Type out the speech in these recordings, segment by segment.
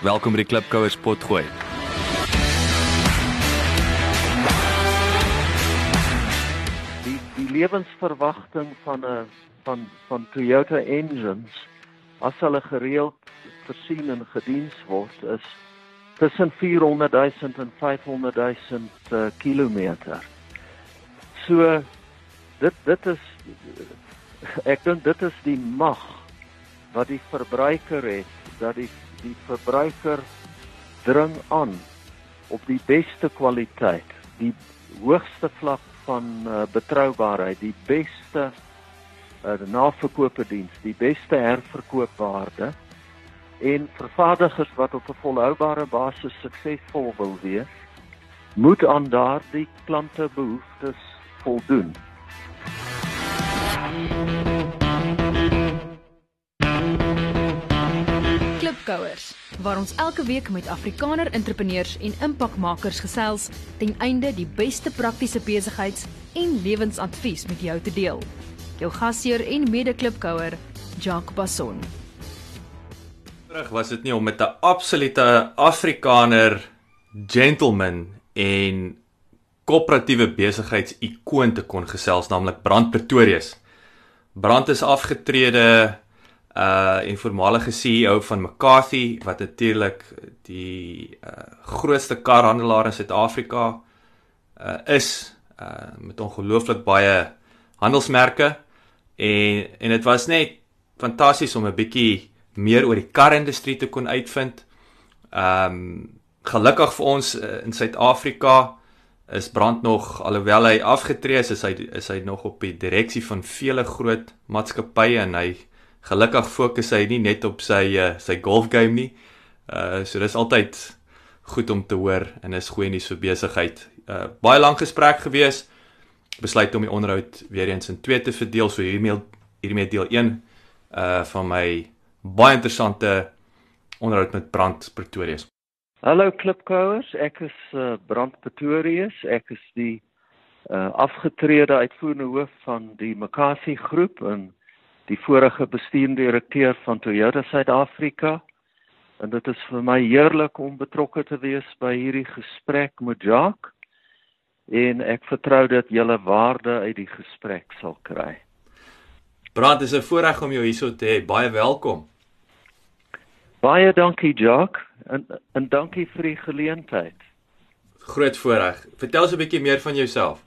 Welkom by die Klipkouers potgooi. Die die lewensverwagting van 'n van van Toyota engines as hulle gereeld voorsien en gediens word is tussen 400 000 en 500 000 uh, kilometer. So dit dit is ek dink dit is die mag wat die verbruiker het dat die die verbruiker dring aan op die beste kwaliteit, die hoogste vlak van uh, betroubaarheid, die beste uh, naverkope diens, die beste herverkoopwaarde en vervaardigers wat op 'n volhoubare basis suksesvol wil wees, moet aan daardie klante behoeftes voldoen. Klipkouers waar ons elke week met Afrikaner entrepreneurs en impakmakers gesels ten einde die beste praktiese besigheids- en lewensadvies met jou te deel. Jou gasheer en mede-klipkouer, Jacques Basson. Terug was dit nie om met 'n absolute Afrikaner gentleman en koöperatiewe besigheids-ikoon te kon gesels, naamlik Brand Pretorius. Brand is afgetrede uh en voormalige CEO van McCarthy wat natuurlik die uh grootste karhandelaar in Suid-Afrika uh is uh met ongelooflik baie handelsmerke en en dit was net fantasties om 'n bietjie meer oor die karindustrie te kon uitvind. Um gelukkig vir ons uh, in Suid-Afrika is Brand nog alhoewel hy afgetree is, is hy is hy nog op die direksie van vele groot maatskappye en hy gelukkig fokus hy nie net op sy uh, sy golf game nie. Uh so dis altyd goed om te hoor en is goeie nuus vir besigheid. Uh baie lank gesprek gewees. Besluit om die onderhoud weer eens in twee te verdeel. So hiermee hiermee deel 1 uh van my baie interessante onderhoud met Brand Pretorius. Hallo klipkouers, ek is uh, Brand Pretorius. Ek is die uh afgetrede uitvoerende hoof van die Makasi groep en die vorige bestuurende direkteur van Toyota Suid-Afrika. En dit is vir my heerlik om betrokke te wees by hierdie gesprek met Jacques. En ek vertrou dat julle waarde uit die gesprek sal kry. Brand, is 'n voorreg om jou hierso te hê. Baie welkom. Baie dankie Jacques en en dankie vir die geleentheid. Groot voorreg. Vertel ons 'n bietjie meer van jouself.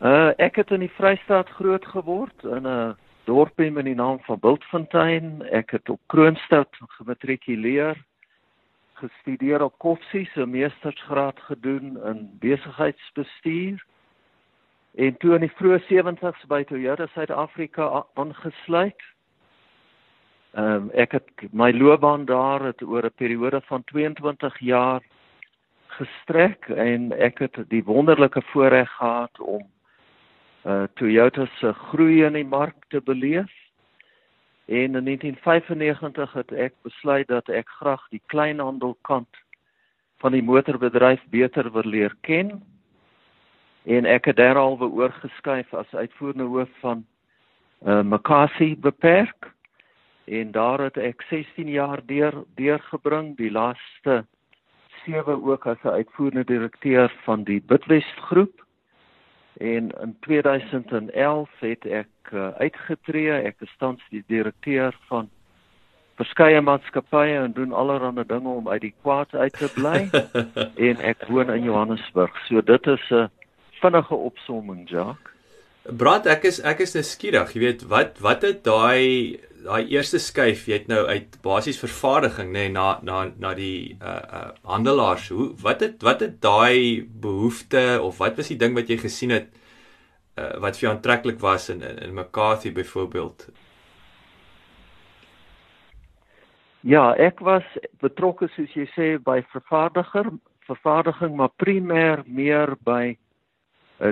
Uh ek het in die Vrystaat groot geword in 'n dorpie met die naam van Bultfontein. Ek het op Kroonstad gematrikuleer, gestudeer op Koffsies, 'n meestersgraad gedoen in besigheidsbestuur. En toe in die vroeë 70's by Toyota Suid-Afrika aangesluit. Ehm um, ek het my loopbaan daar het oor 'n periode van 22 jaar gestrek en ek het die wonderlike voorreg gehad om uh Toyota se groei in die mark te beleef. En in 1995 het ek besluit dat ek graag die kleinhandelkant van die motorbedryf beter wil leer ken. En ek het derhalwe oorgeskuif as uitvoerende hoof van uh Makasi beperk en daar het ek 16 jaar deur deurgebring die laaste 7 ook as 'n uitvoerende direkteur van die Bitwest groep en in 2011 het ek uh, uitgetree. Ek is tans die direkteur van verskeie maatskappye en doen allerlei dinge om uit die kwaad uit te bly. En ek woon in Johannesburg. So dit is 'n vinnige opsomming Jacques Brad ek is ek is nou skieurig jy weet wat wat het daai daai eerste skuif, jy het nou uit basies vervaardiging nê nee, na na na die uh uh handelaars. Hoe wat het wat het daai behoefte of wat was die ding wat jy gesien het uh wat vir jou aantreklik was in in, in McCarthy byvoorbeeld? Ja, ek was betrokke soos jy sê by vervaardiger, vervaardiging maar primêr meer by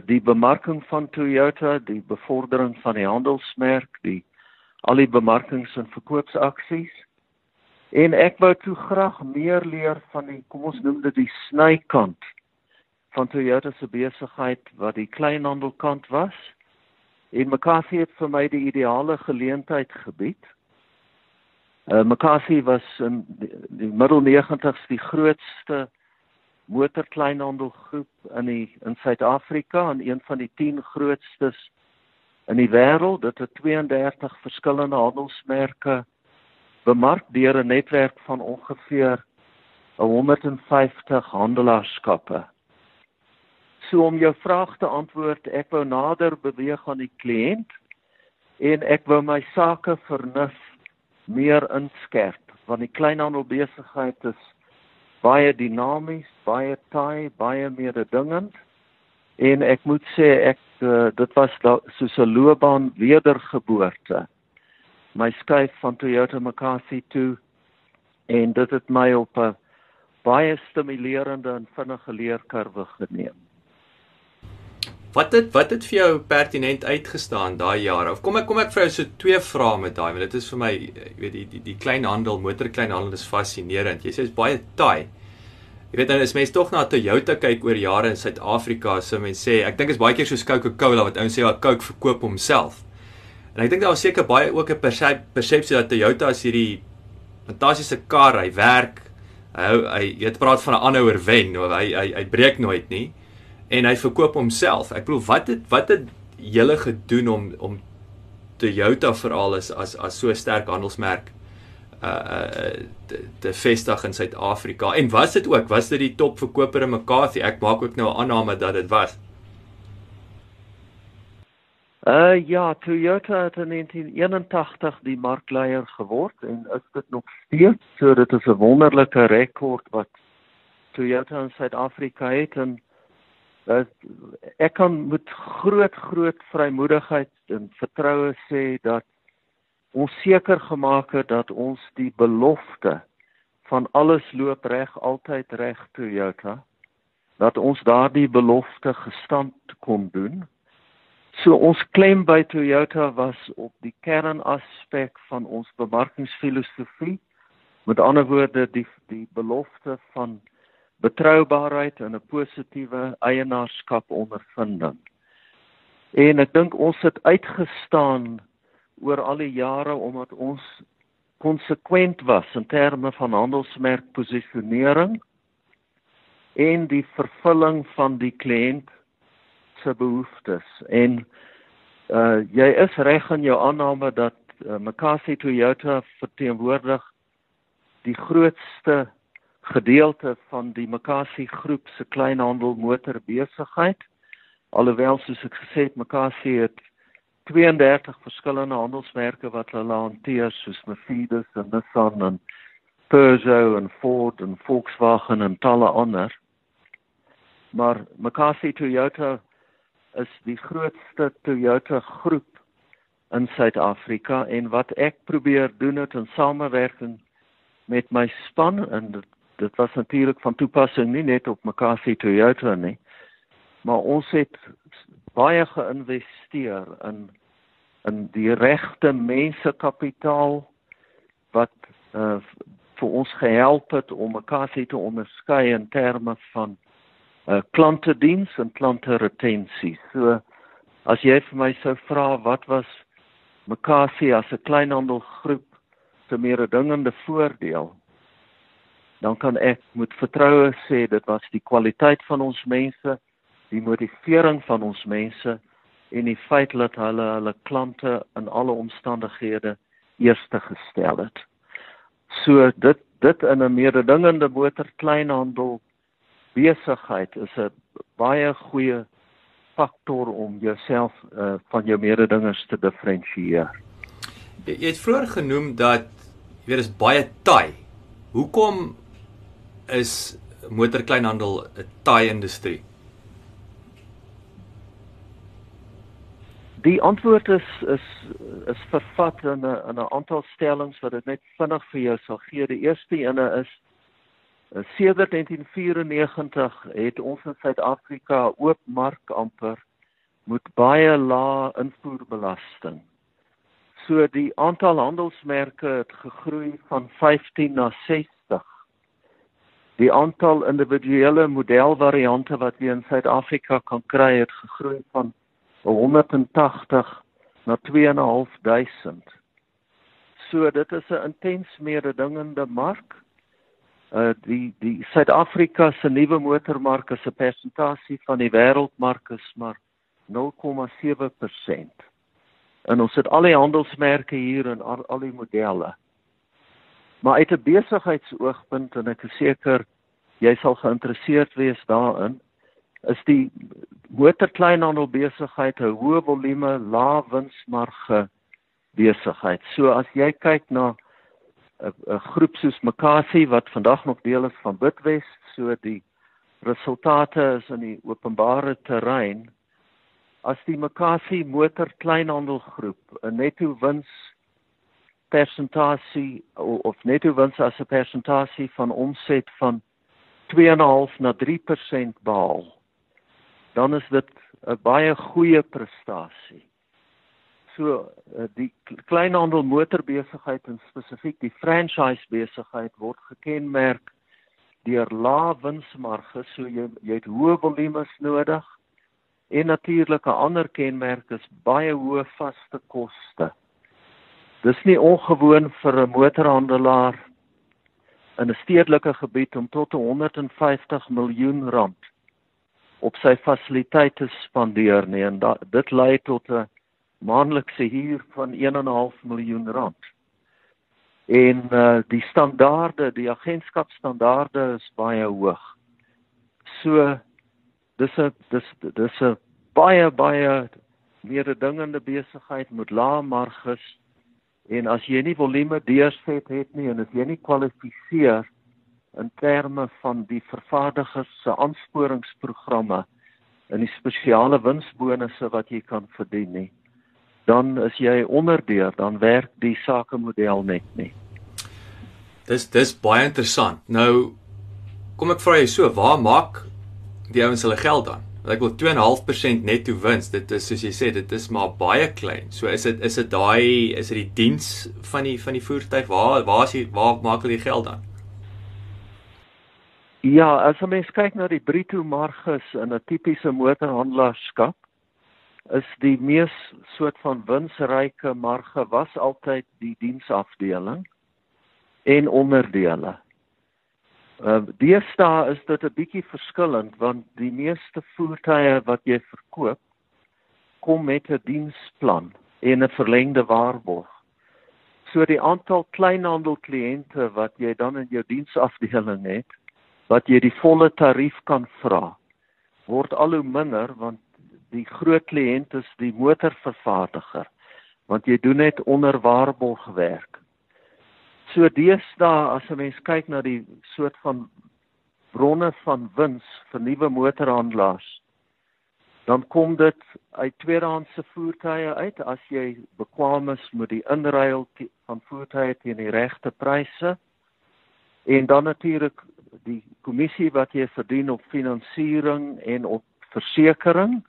die bemarking van Toyota, die bevordering van die handelsmerk, die al die bemarkings en verkoopsaksies. En ek wou toe graag meer leer van die kom ons noem dit die snykant van Toyota se besigheid wat die kleinhandelkant was. En McCarthy het vir my die ideale geleentheid gebied. Uh Makasi was in die, die middel 90's die grootste motorkleinhandelgroep in die in Suid-Afrika en een van die 10 grootstes in die wêreld. Dit het 32 verskillende handelsmerke bemark deur 'n netwerk van ongeveer 150 handelaarskappe. So om jou vraag te antwoord, ek wou nader beweeg aan die kliënt en ek wou my sake vernuf meer inskerp want die kleinhandelbesigheid is baie dinamies, baie taai, baie mededingend en ek moet sê ek uh, dit was soos 'n loopbaan wedergeboorte. My skuif van Toyota Makasi toe en dit het my op 'n baie stimulerende en vinnige leerkurwe geneem. Wat het wat het vir jou pertinent uitgestaan daai jare? Of kom ek kom ek vir jou so twee vrae met daai, want dit is vir my, jy weet die die die kleinhandel, motorkleinhandel is fascinerend. Jy sê dit is baie taai. Jy weet nou, is mense tog na Toyota kyk oor jare in Suid-Afrika, so mense sê, ek dink is baie keer soos Coca-Cola wat ouens sê wat Coke verkoop homself. En ek dink daar was seker baie ook 'n persepsie dat Toyota as hierdie fantastiese kar, hy werk, hy hy jy praat van 'n aanhouer wen, hy hy hy breek nooit nie en hy verkoop homself. Ek bedoel wat het wat het julle gedoen om om Toyota veral as as as so sterk handelsmerk uh uh te, te vestig in Suid-Afrika. En was dit ook was dit die topverkoper in McCarthy? Ek maak ook nou 'n aanname dat dit was. Uh ja, Toyota het in 1981 die markleier geword en is dit nog steeds. So dit is 'n wonderlike rekord wat Toyota in Suid-Afrika het en ek kan met groot groot vrymoedigheid en vertroue sê dat ons seker gemaak het dat ons die belofte van alles loop reg altyd reg Toyota dat ons daardie belofte gestand kon doen. So ons klem by Toyota was op die kernaspek van ons bemarkingsfilosofie. Met ander woorde die die belofte van betroubaarheid en 'n positiewe eienaarskap ondervinding. En ek dink ons het uitgestaan oor al die jare omdat ons konsekwent was in terme van handelsmerk posisionering en die vervulling van die kliënt se behoeftes en uh jy is reg in jou aanname dat uh, Makasi Toyota verteenwoordig die grootste gedeelte van die Makasi groep se kleinhandel motorbesigheid. Alhoewel soos ek gesê het, Makasi het 32 verskillende handelsmerke wat hulle hanteer soos Mercedes en Nissan en Peugeot en Ford en Volkswagen en talle ander. Maar Makasi Toyota is die grootste Toyota groep in Suid-Afrika en wat ek probeer doen het in samewerking met my span en dit dit was natuurlik van toepassing nie net op Makasi Toyota nie maar ons het baie geïnvesteer in in die regte mensekapitaal wat uh, vir ons gehelp het om Makasi te onderskei in terme van uh, klantediens en klantretensie so as jy vir my sou vra wat was Makasi as 'n kleinhandelgroep se meer dingende voordeel dan kan ek met vertroue sê dit was die kwaliteit van ons mense, die motivering van ons mense en die feit dat hulle hulle klante in alle omstandighede eerste gestel het. So dit dit in 'n mededingende motor kleinhandel besigheid is 'n baie goeie faktor om jouself uh, van jou mededingers te diferensieer. Jy, jy het vroeër genoem dat jy weet is baie taai. Hoekom is motorkleinhandel 'n taai industrie? Die antwoord is is is vervat in 'n in 'n aantal stellings wat dit net vinnig vir jou sal gee. Die eerste ene is sedert 1994 het ons in Suid-Afrika oop mark amper met baie lae invoerbelasting. So die aantal handelsmerke het gegroei van 15 na Die aantal individuele modelvariante wat jy in Suid-Afrika kan kry het gegroei van 180 na 2.500. So dit is 'n intens mededingende mark. Uh die die Suid-Afrika se nuwe motormark is 'n persentasie van die wêreldmark is maar 0,7%. En ons het al die handelsmerke hier en al, al die modelle. Maar uit 'n besigheidsoogpunt en ek is seker jy sal geïnteresseerd wees daarin, is die motorkleinhandel besigheid 'n hoë volume, lae winsmarge besigheid. So as jy kyk na 'n groep soos Makasi wat vandag nog deel is van Bitwest, so die resultate is in die openbare terrein. As die Makasi motor kleinhandelgroep 'n netto wins persentasie of netto wins as 'n persentasie van omset van 2.5 na 3% behaal, dan is dit 'n baie goeie prestasie. So eh, die kleinhandel motorbesigheid en spesifiek die franchise besigheid word gekenmerk deur lae winsmarges, so jy jy het hoë volumes nodig en natuurlik 'n ander kenmerk is baie hoë vaste koste. Dis nie ongewoon vir 'n motorhandelaar in 'n stedelike gebied om tot 150 miljoen rand op sy fasiliteite spandeer nie en da, dit lei tot 'n maandelikse huur van 1.5 miljoen rand. En uh die standaarde, die agentskapstandaarde is baie hoog. So dis 'n dis dis 'n baie baie mededingende besigheid met lae marges en as jy nie volume deurset het nie en as jy nie kwalifiseer in terme van die vervaardigers se aansporingsprogramme en die spesiale winsbonusse wat jy kan verdien nie dan is jy onderdeur, dan werk die sakemodel net nie. Dis dis baie interessant. Nou kom ek vra jou so, waar maak die ouens hulle geld dan? Ek wil 2.5% netto wins. Dit is soos jy sê, dit is maar baie klein. So is dit is dit daai is dit die diens van die van die voertuig? Waar waar is jy waar maak hulle die geld dan? Ja, as mens kyk na die bruto marges in 'n tipiese motorhandelaarskap, is die mees soort van winsryke marge was altyd die diensafdeling en onderdele. Uh deesdae is dit 'n bietjie verskillend want die meeste voertuie wat jy verkoop kom met 'n diensplan en 'n verlengde waarborg. So die aantal kleinhandel kliënte wat jy dan in jou diensafdeling het, wat jy die volle tarief kan vra, word al hoe minder want die groot kliënt is die motorvervaardiger want jy doen net onder waarborg werk. So deesdae as 'n mens kyk na die soort van bronne van wins vir nuwe motorhandelaars dan kom dit uit tweedehandse voertuie uit. As jy bekwam is met die inruil van voertuie teen die regte pryse. En dan natuurlik die kommissie wat jy verdien op finansiering en op versekerings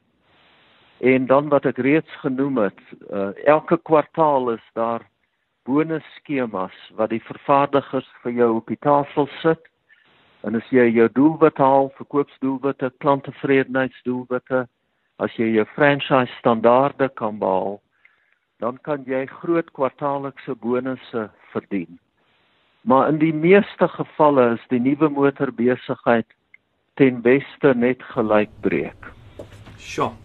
En dan wat ek reeds genoem het, uh, elke kwartaal is daar bonusskemas wat die vervaardigers vir jou op die tafel sit. En as jy jou doelwit haal, verkoopsdoelwitte, klanttevredenheidsdoelwitte, as jy jou franchise standaarde kan behaal, dan kan jy groot kwartaallikse bonusse verdien. Maar in die meeste gevalle is die nuwe motorbesigheid ten beste net gelykbreek. Sjoe.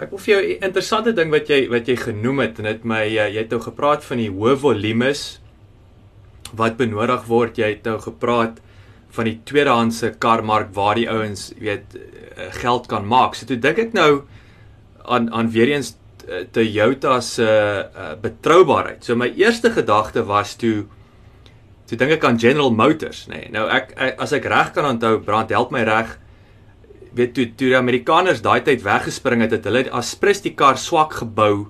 Ek wil vir jou 'n interessante ding wat jy wat jy genoem het en dit my jy het nou gepraat van die hoë volumes wat benodig word. Jy het nou gepraat van die tweedehandse karmark waar die ouens weet eh, geld kan maak. So toe dink ek nou aan aan weer eens eh, Toyota se uh, betroubaarheid. So my eerste gedagte was toe toe dink ek aan General Motors, nê. Nee. Nou ek, ek as ek reg kan onthou, brand help my reg weet toe toe die Amerikaners daai tyd weggespring het, het hulle aspres die kar swak gebou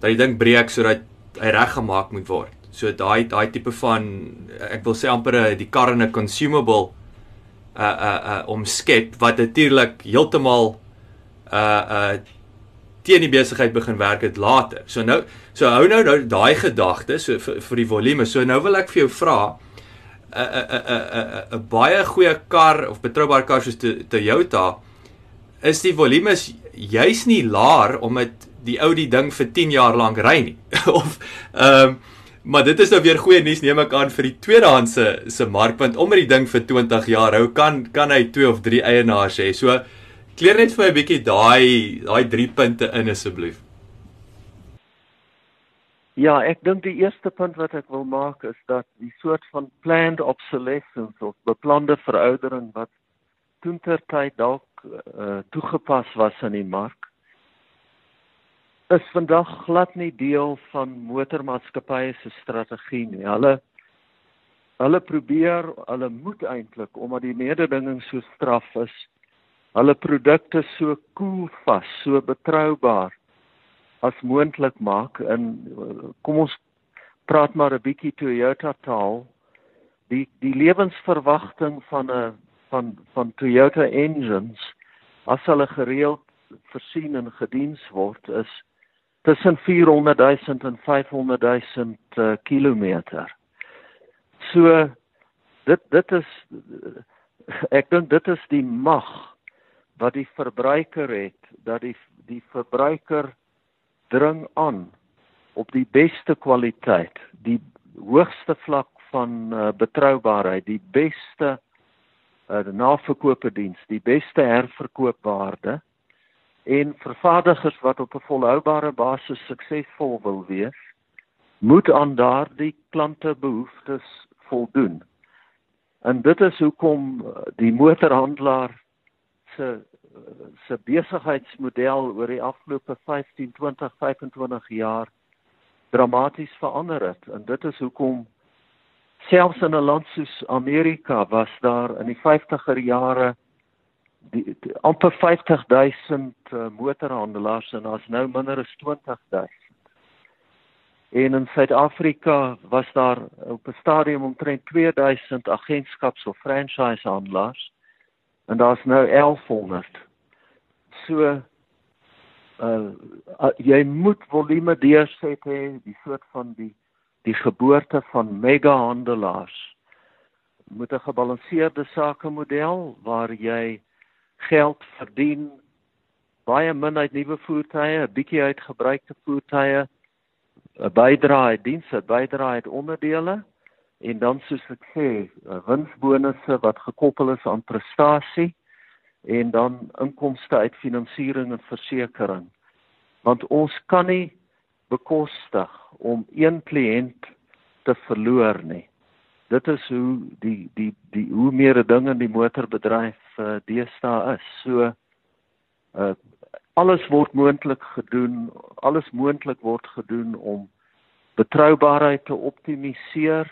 dat die ding breek sodat hy reggemaak moet word. So daai daai tipe van ek wil sê amper die kar in 'n consumable uh uh uh omskep wat natuurlik heeltemal uh uh teen die besigheid begin werk het later. So nou so hou nou nou daai gedagte so vir, vir die volume. So nou wil ek vir jou vra 'n 'n baie goeie kar of betroubare kar soos Toyota is die volume is juis nie laer omdat die ou die ding vir 10 jaar lank ry nie of ehm um, Maar dit is nou weer goeie nuus neem ek aan vir die tweedehandse se mark want omdat die ding vir 20 jaar hou kan kan hy 2 of 3 eienaars hê. So kleer net vir my 'n bietjie daai daai 3 punte in asseblief. Ja, ek dink die eerste punt wat ek wil maak is dat die soort van planned obsolescence of beplande veroudering wat toentertyd dalk uh, toegepas was in die mark is vandag glad nie deel van motormaatskappye se strategie nie. Hulle hulle probeer, hulle moet eintlik omdat die mededinging so straf is, hulle produkte so koel vas, so betroubaar as moontlik maak in kom ons praat maar 'n bietjie Toyota taal. Die die lewensverwagting van 'n van van Toyota engines as hulle gereeld voorsien en gediens word is tussen 400 000 en 500 000 uh, kilometer. So dit dit is ek dink dit is die mag wat die verbruiker het dat die die verbruiker dring aan op die beste kwaliteit, die hoogste vlak van uh, betroubaarheid, die beste uh, naverkoopte diens, die beste herverkoopwaarde en vervaardigers wat op 'n volhoubare basis suksesvol wil wees, moet aan daardie klante behoeftes voldoen. En dit is hoekom uh, die motorhandelaar se se besigheidsmodel oor die afgelope 15, 20, 25 jaar dramaties verander het. En dit is hoekom selfs in 'n land soos Amerika was daar in die 50er jare die, die amper 50000 uh, motorhandelaars en daar's nou minder as 20000. En in Suid-Afrika was daar op 'n stadium omtrent 2000 agentskaps of franchise handelaars en daar's nou 1100. So uh, uh jy moet volume deurset hê, die soort van die die geboorte van mega handelaars moet 'n gebalanseerde sakemodel waar jy geld verdien baie min uit nuwe voertuie, 'n bietjie uit gebruikte voertuie, 'n bydrae uit dienste, bydrae uit onderdele en dan soos ek sê, winsbonusse wat gekoppel is aan prestasie en dan inkomste uit finansiering en versekerings. Want ons kan nie bekostig om een kliënt te verloor nie dit is hoe die die die hoe meer dinge in die motorbedryf uh, deesdae is. So uh, alles word moontlik gedoen, alles moontlik word gedoen om betroubaarheid te optimaliseer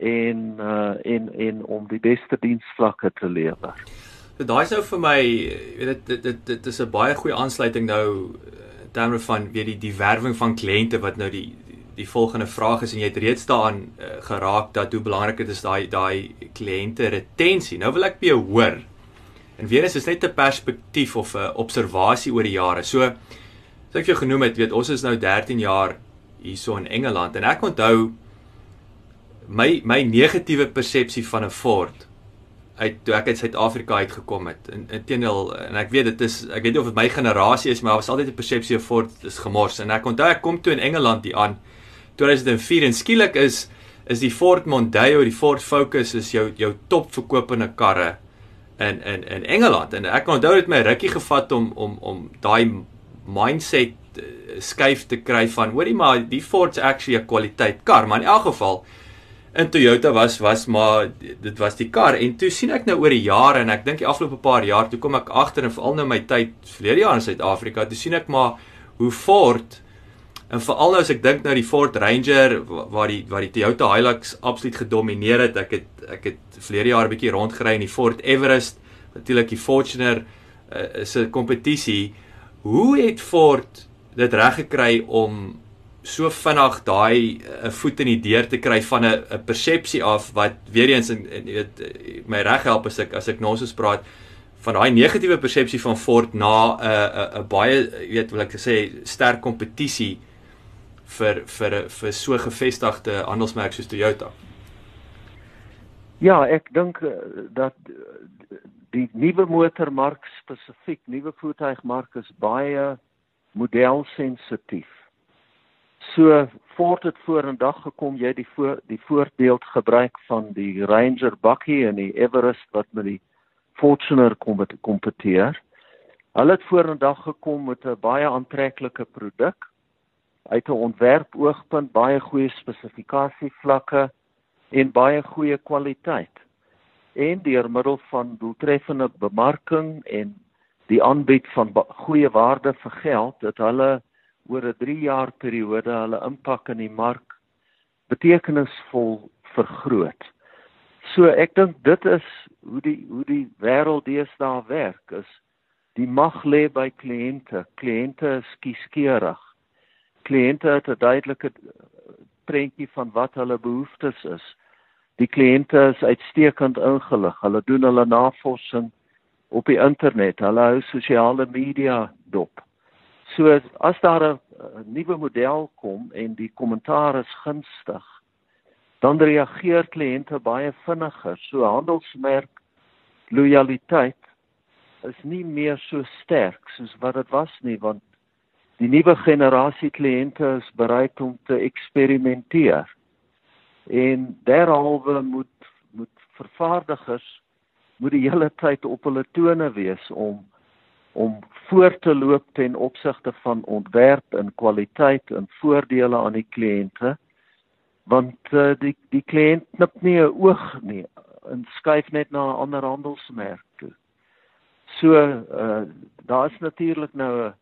en uh, en en om die beste diensvlakke te lewer. Daai is nou vir my, weet dit dit dit is 'n baie goeie aansluiting nou in terme van weet die die werwing van kliënte wat nou die die volgende vraag is en jy het reeds daaraan uh, geraak dat hoe belangrik dit is daai daai kliënte retensie. Nou wil ek by jou hoor. En weer is net 'n perspektief of 'n observasie oor die jare. So so ek jou genoem het, weet ons is nou 13 jaar hierso in Engeland en ek onthou my my negatiewe persepsie van 'n Ford uit toe ek uit Suid-Afrika uitgekom het. In inteendeel en ek weet dit is ek weet nie of dit my generasie is maar was altyd 'n persepsie of Ford is gemors en ek onthou ek kom toe in Engeland hier aan 2004 en skielik is is die Ford Mondeo, die Ford Focus is jou jou top verkopende karre in in in Engeland en ek onthou dit my rukkie gevat om om om daai mindset uh, skuif te kry van hoorie maar die Ford's actually 'n kwaliteit kar maar in elk geval in Toyota was was maar dit was die kar en toe sien ek nou oor die jare en ek dink die afgelope paar jaar toe kom ek agter en veral nou my tyd verlede jaar in Suid-Afrika toe sien ek maar hoe Ford En veral nou as ek dink nou die Ford Ranger waar die waar die Toyota Hilux absoluut gedomeineer het. Ek het ek het verlede jaar 'n bietjie rondgery in die Ford Everest, natuurlik die Fortuner uh, is 'n kompetisie. Hoe het Ford dit reg gekry om so vinnig daai 'n uh, voet in die deur te kry van 'n 'n persepsie af wat weer eens in jy weet my reg help as ek as ek nou so praat van daai negatiewe persepsie van Ford na 'n uh, 'n baie jy weet wil ek sê sterk kompetisie vir vir vir so gevestigde handelsmerk soos Toyota? Ja, ek dink eh, dat eh, die nuwe motormark spesifiek, nuwe voertuigmark is baie modelsensitief. So voort het vorendag gekom jy die voor die voorbeeld gebruik van die Ranger bakkie en die Everest wat met die Fortuner kompeteer. Hulle het vorendag gekom met 'n baie aantreklike produk uit 'n ontwerp oogpunt baie goeie spesifikasievlakke en baie goeie kwaliteit. En deur middel van doeltreffende bemarking en die aanbied van goeie waarde vir geld het hulle oor 'n 3 jaar periode hulle impak in die mark betekenisvol vergroot. So ek dink dit is hoe die hoe die wêreld deesdae werk is die mag lê by kliënte. Kliënte is kieskeurig kliënte het 'n duidelike prentjie van wat hulle behoeftes is. Die kliënte is uitstekend ingelig. Hulle doen hulle navorsing op die internet. Hulle hou sosiale media dop. So as daar 'n nuwe model kom en die kommentaar is gunstig, dan reageer kliënte baie vinniger. So handelsmerk lojaliteit is nie meer so sterk soos wat dit was nie want die nuwe generasie kliënte is bereid om te eksperimenteer. En derhalwe moet moet vervaardigers moet die hele tyd op hulle tone wees om om voor te loop ten opsigte van ontwerp en kwaliteit en voordele aan die kliënte want uh, die die kliënt knip nie 'n oog nie en skuif net na 'n ander handelsmerk toe. So uh, daar is natuurlik nou 'n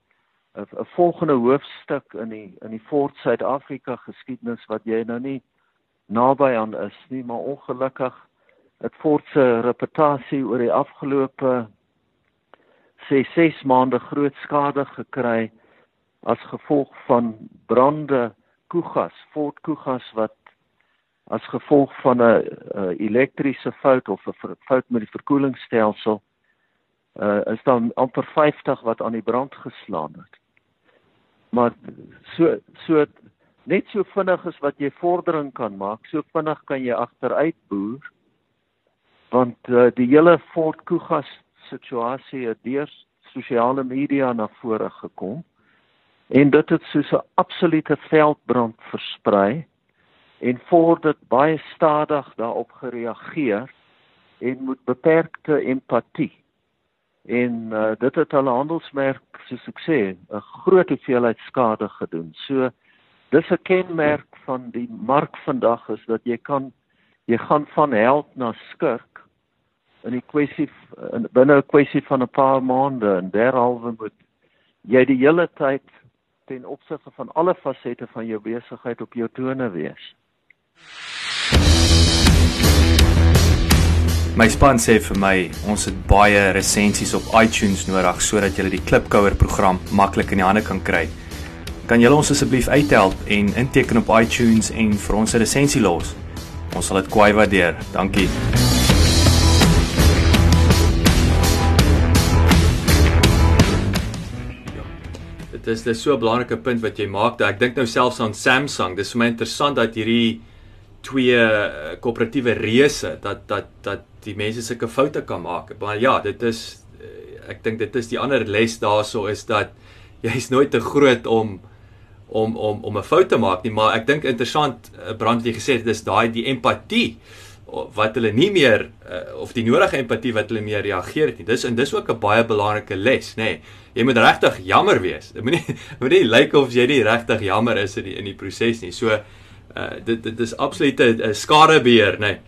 'n volgende hoofstuk in die in die Fort Suid-Afrika geskiedenis wat jy nou nie naby aan is nie, maar ongelukkig het Fort se reputasie oor die afgelope sê 6 maande groot skade gekry as gevolg van brande koegas, Fort koegas wat as gevolg van 'n elektriese fout of 'n fout met die verkoelingsstelsel uh is dan amper 50 wat aan die brand geslaan het maar so so net so vinnig as wat jy vordering kan maak, so vinnig kan jy agteruit boer. Want uh, die hele Fort Koegas situasie het deur sosiale media na vore gekom en dit het soos 'n absolute veldbrand versprei en voor dit baie stadig daarop gereageer en moet beperkte empatie en uh, dit het hulle handelsmerk soos ek sê 'n groot hoeveelheid skade gedoen. So dis 'n kenmerk van die mark vandag is dat jy kan jy gaan van held na skurk in 'n kwessie binne 'n kwessie van 'n paar maande en derhalwe moet jy die hele tyd ten opsigte van alle fasette van jou besigheid op jou tone wees. My span sê vir my ons het baie resensies op iTunes nodig sodat jy die Klipkouer program maklik in die hande kan kry. Kan julle ons asseblief uithelp en inteken op iTunes en vir ons 'n resensie los? Ons sal dit kwai waardeer. Dankie. Dit is dis so 'n belangrike punt wat jy maak dat ek dink nou selfs aan Samsung. Dis vir my interessant dat hierdie twee eh, koöperatiewe reuse dat dat dat die mense sulke foute kan maak. Maar ja, dit is eh, ek dink dit is die ander les daarso is dat jy's nooit te groot om om om om 'n fout te maak nie, maar ek dink interessant eh, Brandlie gesê dit is daai die empatie wat hulle nie meer uh, of die nodige empatie wat hulle meer reageer het nie. Dis en dis ook 'n baie belangrike les, nê. Nee, jy moet regtig jammer wees. Dit moenie moenie lyk like of jy nie regtig jammer is in die in die proses nie. So uh, dit dit is absoluut 'n skadebeheer, nê.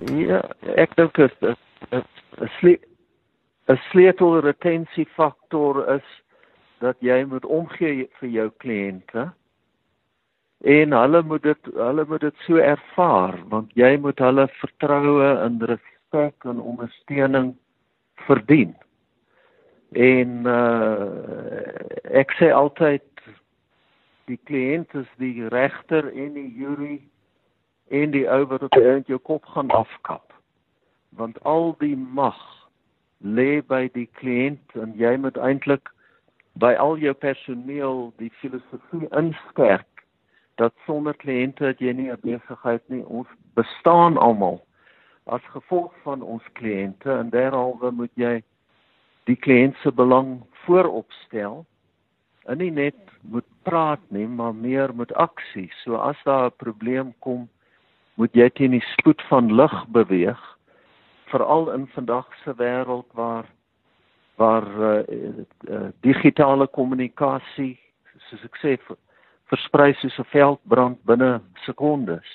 Nee. Ja, ek dink dit is 'n 'n sleutel retensiefaktor is dat jy moet omgee vir jou kliënte en hulle moet dit hulle moet dit so ervaar want jy moet hulle vertroue en respek en ondersteuning verdien. En uh ek sê altyd die kliënt is die regter en die jury en die ou wat eind jou kop gaan afkap. Want al die mag lê by die kliënt en jy moet eintlik by al jou personeel die filosofie inskerp dat sonder kliënte het jy nie 'n besigheid nie. Ons bestaan almal as gevolg van ons kliënte en derhalwe moet jy die kliënt se belang voorop stel en nie net moet praat nie, maar meer met aksie. So as daar 'n probleem kom, moet jy teen die spoed van lig beweeg, veral in vandag se wêreld waar waar uh, uh, digitale kommunikasie, soos ek sê, versprei soos 'n veldbrand binne sekondes.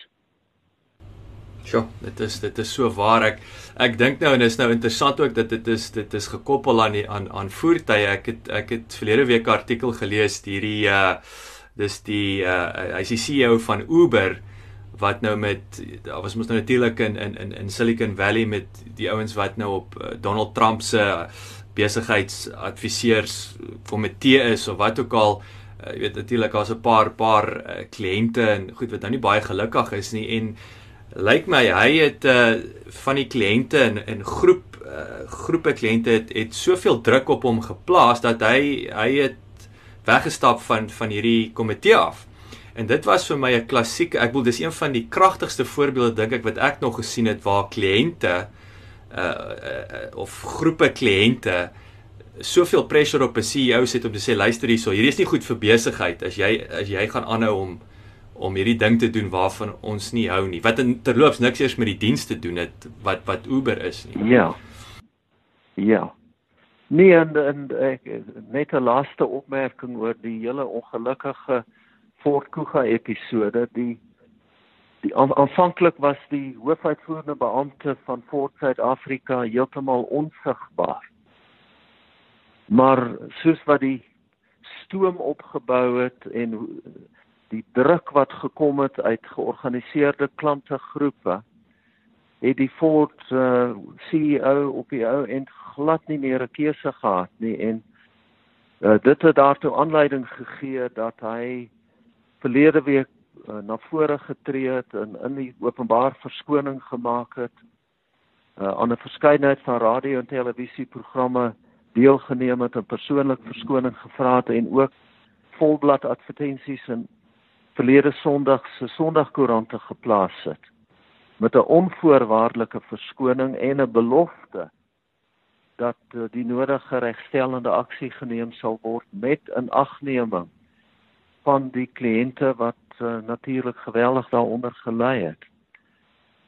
Ja, dit is dit is so waar ek ek dink nou en is nou interessant ook dat dit is dit is gekoppel aan die aan aan voertuie. Ek het ek het verlede week 'n artikel gelees hierdie uh dis die uh hy's die CEO van Uber wat nou met daar was mos nou natuurlik in in in in Silicon Valley met die ouens wat nou op uh, Donald Trump se besigheidsadviseurs komitee is of wat ook al uh, jy weet natuurlik daar's 'n paar paar uh, kliënte en goed wat nou nie baie gelukkig is nie en lyk my hy het uh van die kliënte in in groep uh groepe kliënte het het soveel druk op hom geplaas dat hy hy het weggestap van van hierdie komitee af. En dit was vir my 'n klassieke ek bedoel dis een van die kragtigste voorbeelde dink ek wat ek nog gesien het waar kliënte uh, uh of groepe kliënte soveel pressure op 'n CEO sit om te sê luister hierso hierdie is nie goed vir besigheid as jy as jy gaan aanhou om om hierdie ding te doen waarvan ons nie hou nie. Wat in terloops niks eers met die diens te doen het wat wat Uber is nie. Ja. Ja. Nee en, en ek net 'n laaste opmerking oor die hele ongelukkige Ford Kuga episode. Die die aanvanklik was die hoofuitvoerende beampte van Ford Suid-Afrika heeltemal onsigbaar. Maar soos wat die stoom opgebou het en die druk wat gekom het uit georganiseerde klantegroepe het die Ford uh, eh, CEO op die ou en glad nie meer 'n keuse gehad nie en uh, dit het daartoe aanleiding gegee dat hy verlede week uh, na vore getree het en in die openbaar verskoning gemaak het uh, aan 'n verskeidenheid van radio en televisieprogramme deelgeneem het en persoonlik verskoning gevra het en ook volblad advertensies en verlede Sondag se Sondagkoerante geplaas het met 'n onvoorwaardelike verskoning en 'n belofte dat uh, die nodige regstellende aksie geneem sal word met inagneming van die kliënte wat uh, natuurlik geweldig daaronder gelei het.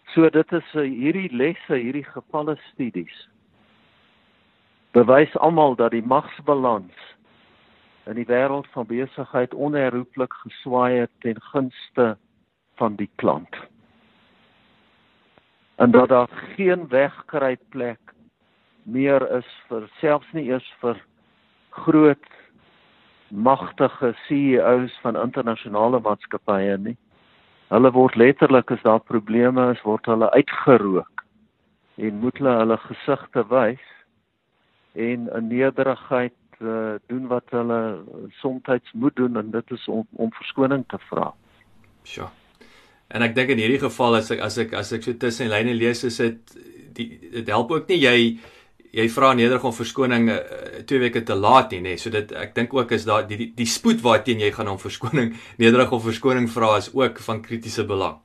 So dit is uh, hierdie lesse, hierdie gevalle studies bewys almal dat die magsbalans in die wêreld van besigheid onherroepelik geswaai het ten gunste van die klant. En dat daar geen wegkruipplek meer is vir selfs nie eers vir groot magtige CEOs van internasionale maatskappye nie. Hulle word letterlik as daar probleme is, word hulle uitgerook en moet hulle hulle gesigte wys en 'n nederigheid uh, doen wat hulle soms moet doen en dit is om om verskoning te vra. Sjoe. En ek dink in hierdie geval as ek as ek as ek so tussen die lyne lees is dit die dit help ook nie jy jy vra nederig om verskoning 2 uh, eh, weke te laat nie nê. Nee. So dit ek dink ook is daar die, die die spoed waarteen jy gaan om verskoning nederig of verskoning vra is ook van kritiese belang.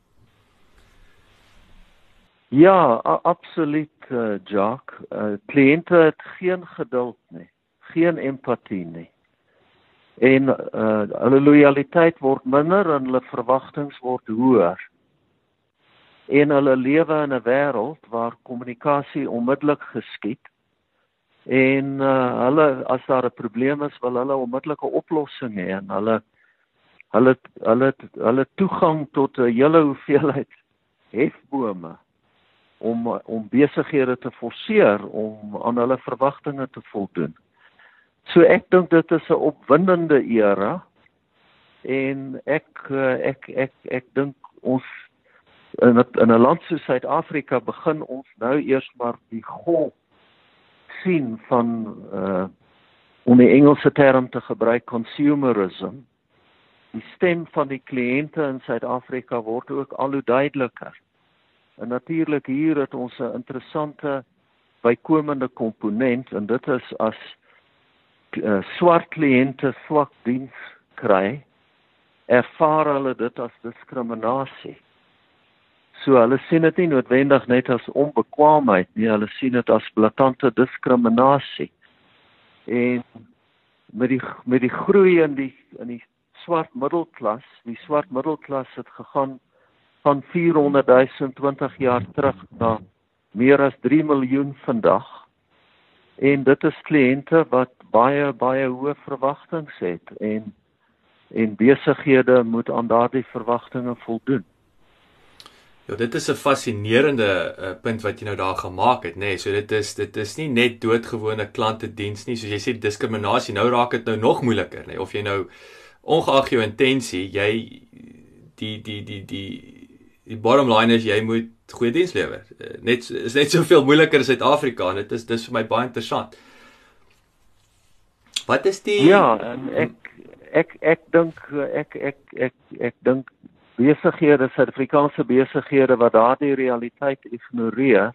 Ja, absoluut uh, Jock. Uh, kliënte het geen geduld nie geen empatie nie. En uh hulle lojaliteit word minder en hulle verwagtinge word hoër. En hulle lewe in 'n wêreld waar kommunikasie onmiddellik geskied. En uh hulle as daar 'n probleem is, wil hulle onmiddellike oplossing hê en hulle hulle hulle hulle toegang tot 'n hele hoeveelheid hefbome om om besighede te forceer om aan hulle verwagtinge te voldoen. So ek dink dit is 'n opwindende era en ek eh, ek ek ek dink ons in 'n in 'n land soos Suid-Afrika begin ons nou eers maar die golf sien van uh om die Engelse term te gebruik consumerism. Die stem van die kliënte in Suid-Afrika word ook al hoe duideliker. En natuurlik hier het ons 'n interessante bykomende komponent en dit is as uh, swart kliënte swak diens kry, ervaar hulle dit as diskriminasie. So hulle sien dit nie noodwendig net as onbekwaamheid nie, hulle sien dit as blaatante diskriminasie. En met die met die groei in die in die swart middelklas. Die swart middelklas het gegaan van 400 000 20 jaar terug na meer as 3 miljoen vandag. En dit is kliënte wat baie baie hoë verwagtinge het en en besighede moet aan daardie verwagtinge voldoen. Ja, dit is 'n fascinerende uh, punt wat jy nou daar gemaak het, nê. Nee, so dit is dit is nie net doodgewone klantediens nie, soos jy sê diskriminasie. Nou raak dit nou nog moeiliker, nê. Nee. Of jy nou ongeag jou intensie, jy die die die die die bottom line is jy moet goeie diens lewer. Uh, net is net soveel moeiliker in Suid-Afrika. Dit is dis vir my baie interessant. Wat is die Ja, ek ek ek dink ek ek ek ek dink besighede, Suid-Afrikaanse besighede wat daardie realiteit ignoreer,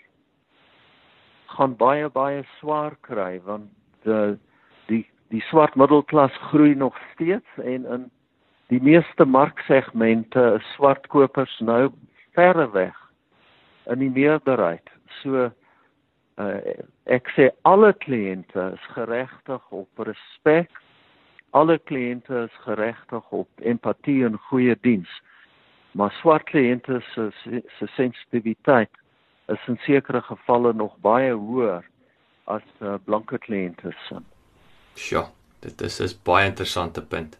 gaan baie baie swaar kry want die die die swart middelklas groei nog steeds en in die meeste marksegmente is swart kopers nou verre weg in die meerderheid. So uh, ek sê alle kliënte is geregtig op respek. Alle kliënte is geregtig op empatie en goeie diens maar swart kliënte se se sensitiwiteit is in sekere gevalle nog baie hoër as uh, blanke kliënte se. Ja, dit is 'n baie interessante punt.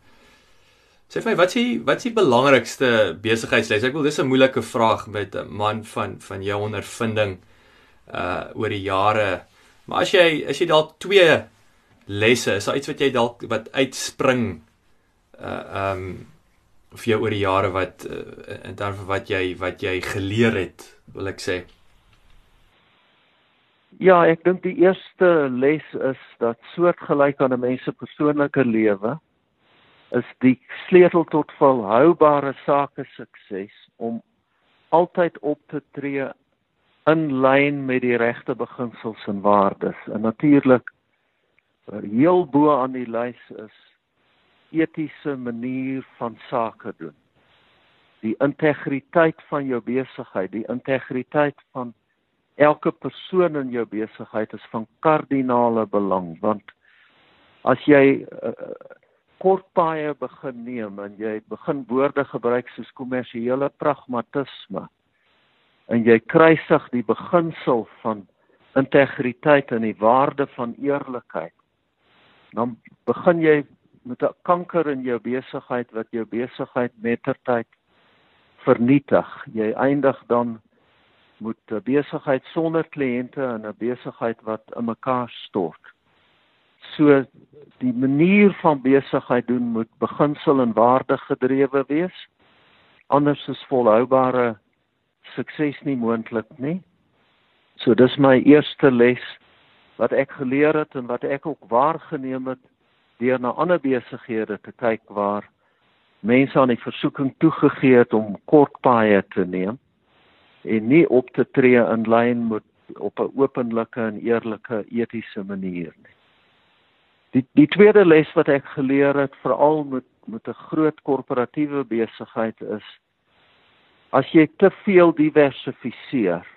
Sê vir my, wat is die wat is die belangrikste besigheidsles? Ek wil dis 'n moeilike vraag met 'n man van van jou ondervinding uh oor die jare. Maar as jy as jy dalk twee lesse, is daar iets wat jy dalk wat uitspring uh um vir jou oor die jare wat uh, in terme van wat jy wat jy geleer het, wil ek sê. Ja, ek dink die eerste les is dat soortgelyk aan 'n mens se persoonlike lewe is die sleutel tot volhoubare sake sukses om altyd op te tree in lyn met die regte beginsels en waardes. En natuurlik heel bo aan die lys is etiese manier van sake doen. Die integriteit van jou besigheid, die integriteit van elke persoon in jou besigheid is van kardinale belang want as jy uh, kortpaaie begin neem en jy begin woorde gebruik soos kommersiële pragmatisme en jy kruisig die beginsel van integriteit en die waarde van eerlikheid dan begin jy met 'n kanker in jou besigheid wat jou besigheid mettertyd vernietig. Jy eindig dan met 'n besigheid sonder kliënte en 'n besigheid wat in mekaar stort. So die manier van besigheid doen moet beginsel en waarde gedrewe wees. Anders is volhoubare sukses nie moontlik nie. So dis my eerste les wat ek geleer het en wat ek ook waargeneem het deur na ander besighede te kyk waar mense aan die versoeking toegegee het om kort paaie te neem en nie op te tree in lyn met op 'n openlike en eerlike etiese manier nie. Die die tweede les wat ek geleer het veral met met 'n groot korporatiewe besigheid is as jy te veel diversifiseer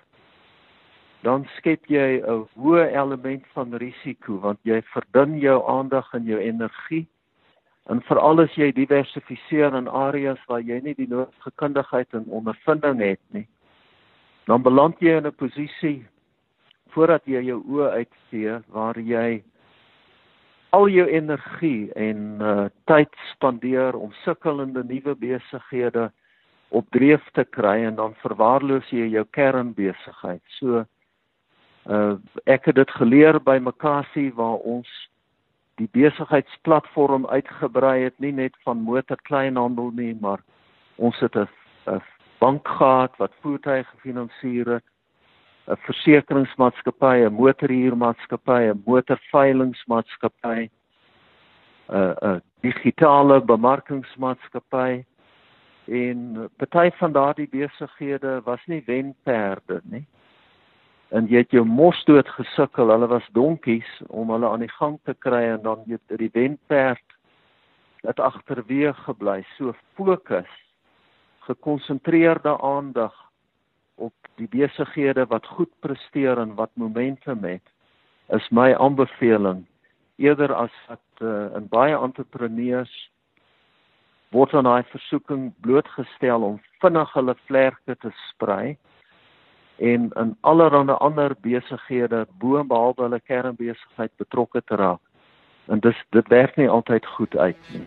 dan skep jy 'n hoë element van risiko want jy verdun jou aandag en jou energie. En veral as jy diversifiseer in areas waar jy nie die nodige kundigheid en ondervinding het nie dan beland jy in 'n posisie voordat jy jou oë uitsteek waar jy al jou energie en uh, tyd spandeer om sukkelende nuwe besighede op dreef te kry en dan verwaarloos jy jou kernbesigheid. So Uh ek het dit geleer by Makasi waar ons die besigheidsplatform uitgebrei het nie net van motorkleinhandel nie, maar ons het 'n bank gehad wat voertuie gefinansier het, 'n versekeringsmaatskappy, 'n motorhuurmaatskappy, 'n motorveilingsmaatskappy, 'n 'n digitale bemarkingsmaatskappy en party van daardie besighede was nie wenperde nie en jy het jou mos dood gesukkel. Hulle was donkies om hulle aan die gang te kry en dan jy die wenperd het agterweë gebly. So fokus, gekonsentreerde aandag op die besighede wat goed presteer en wat momentum het is my aanbeveling eerder as wat uh, in baie entrepreneurs word aan daai versoeking blootgestel om vinnig hulle vlerke te sprei en in allerlei ander besighede bo behalwe hulle kernbesigheid betrokke te raak. En dis dit werk nie altyd goed uit nie.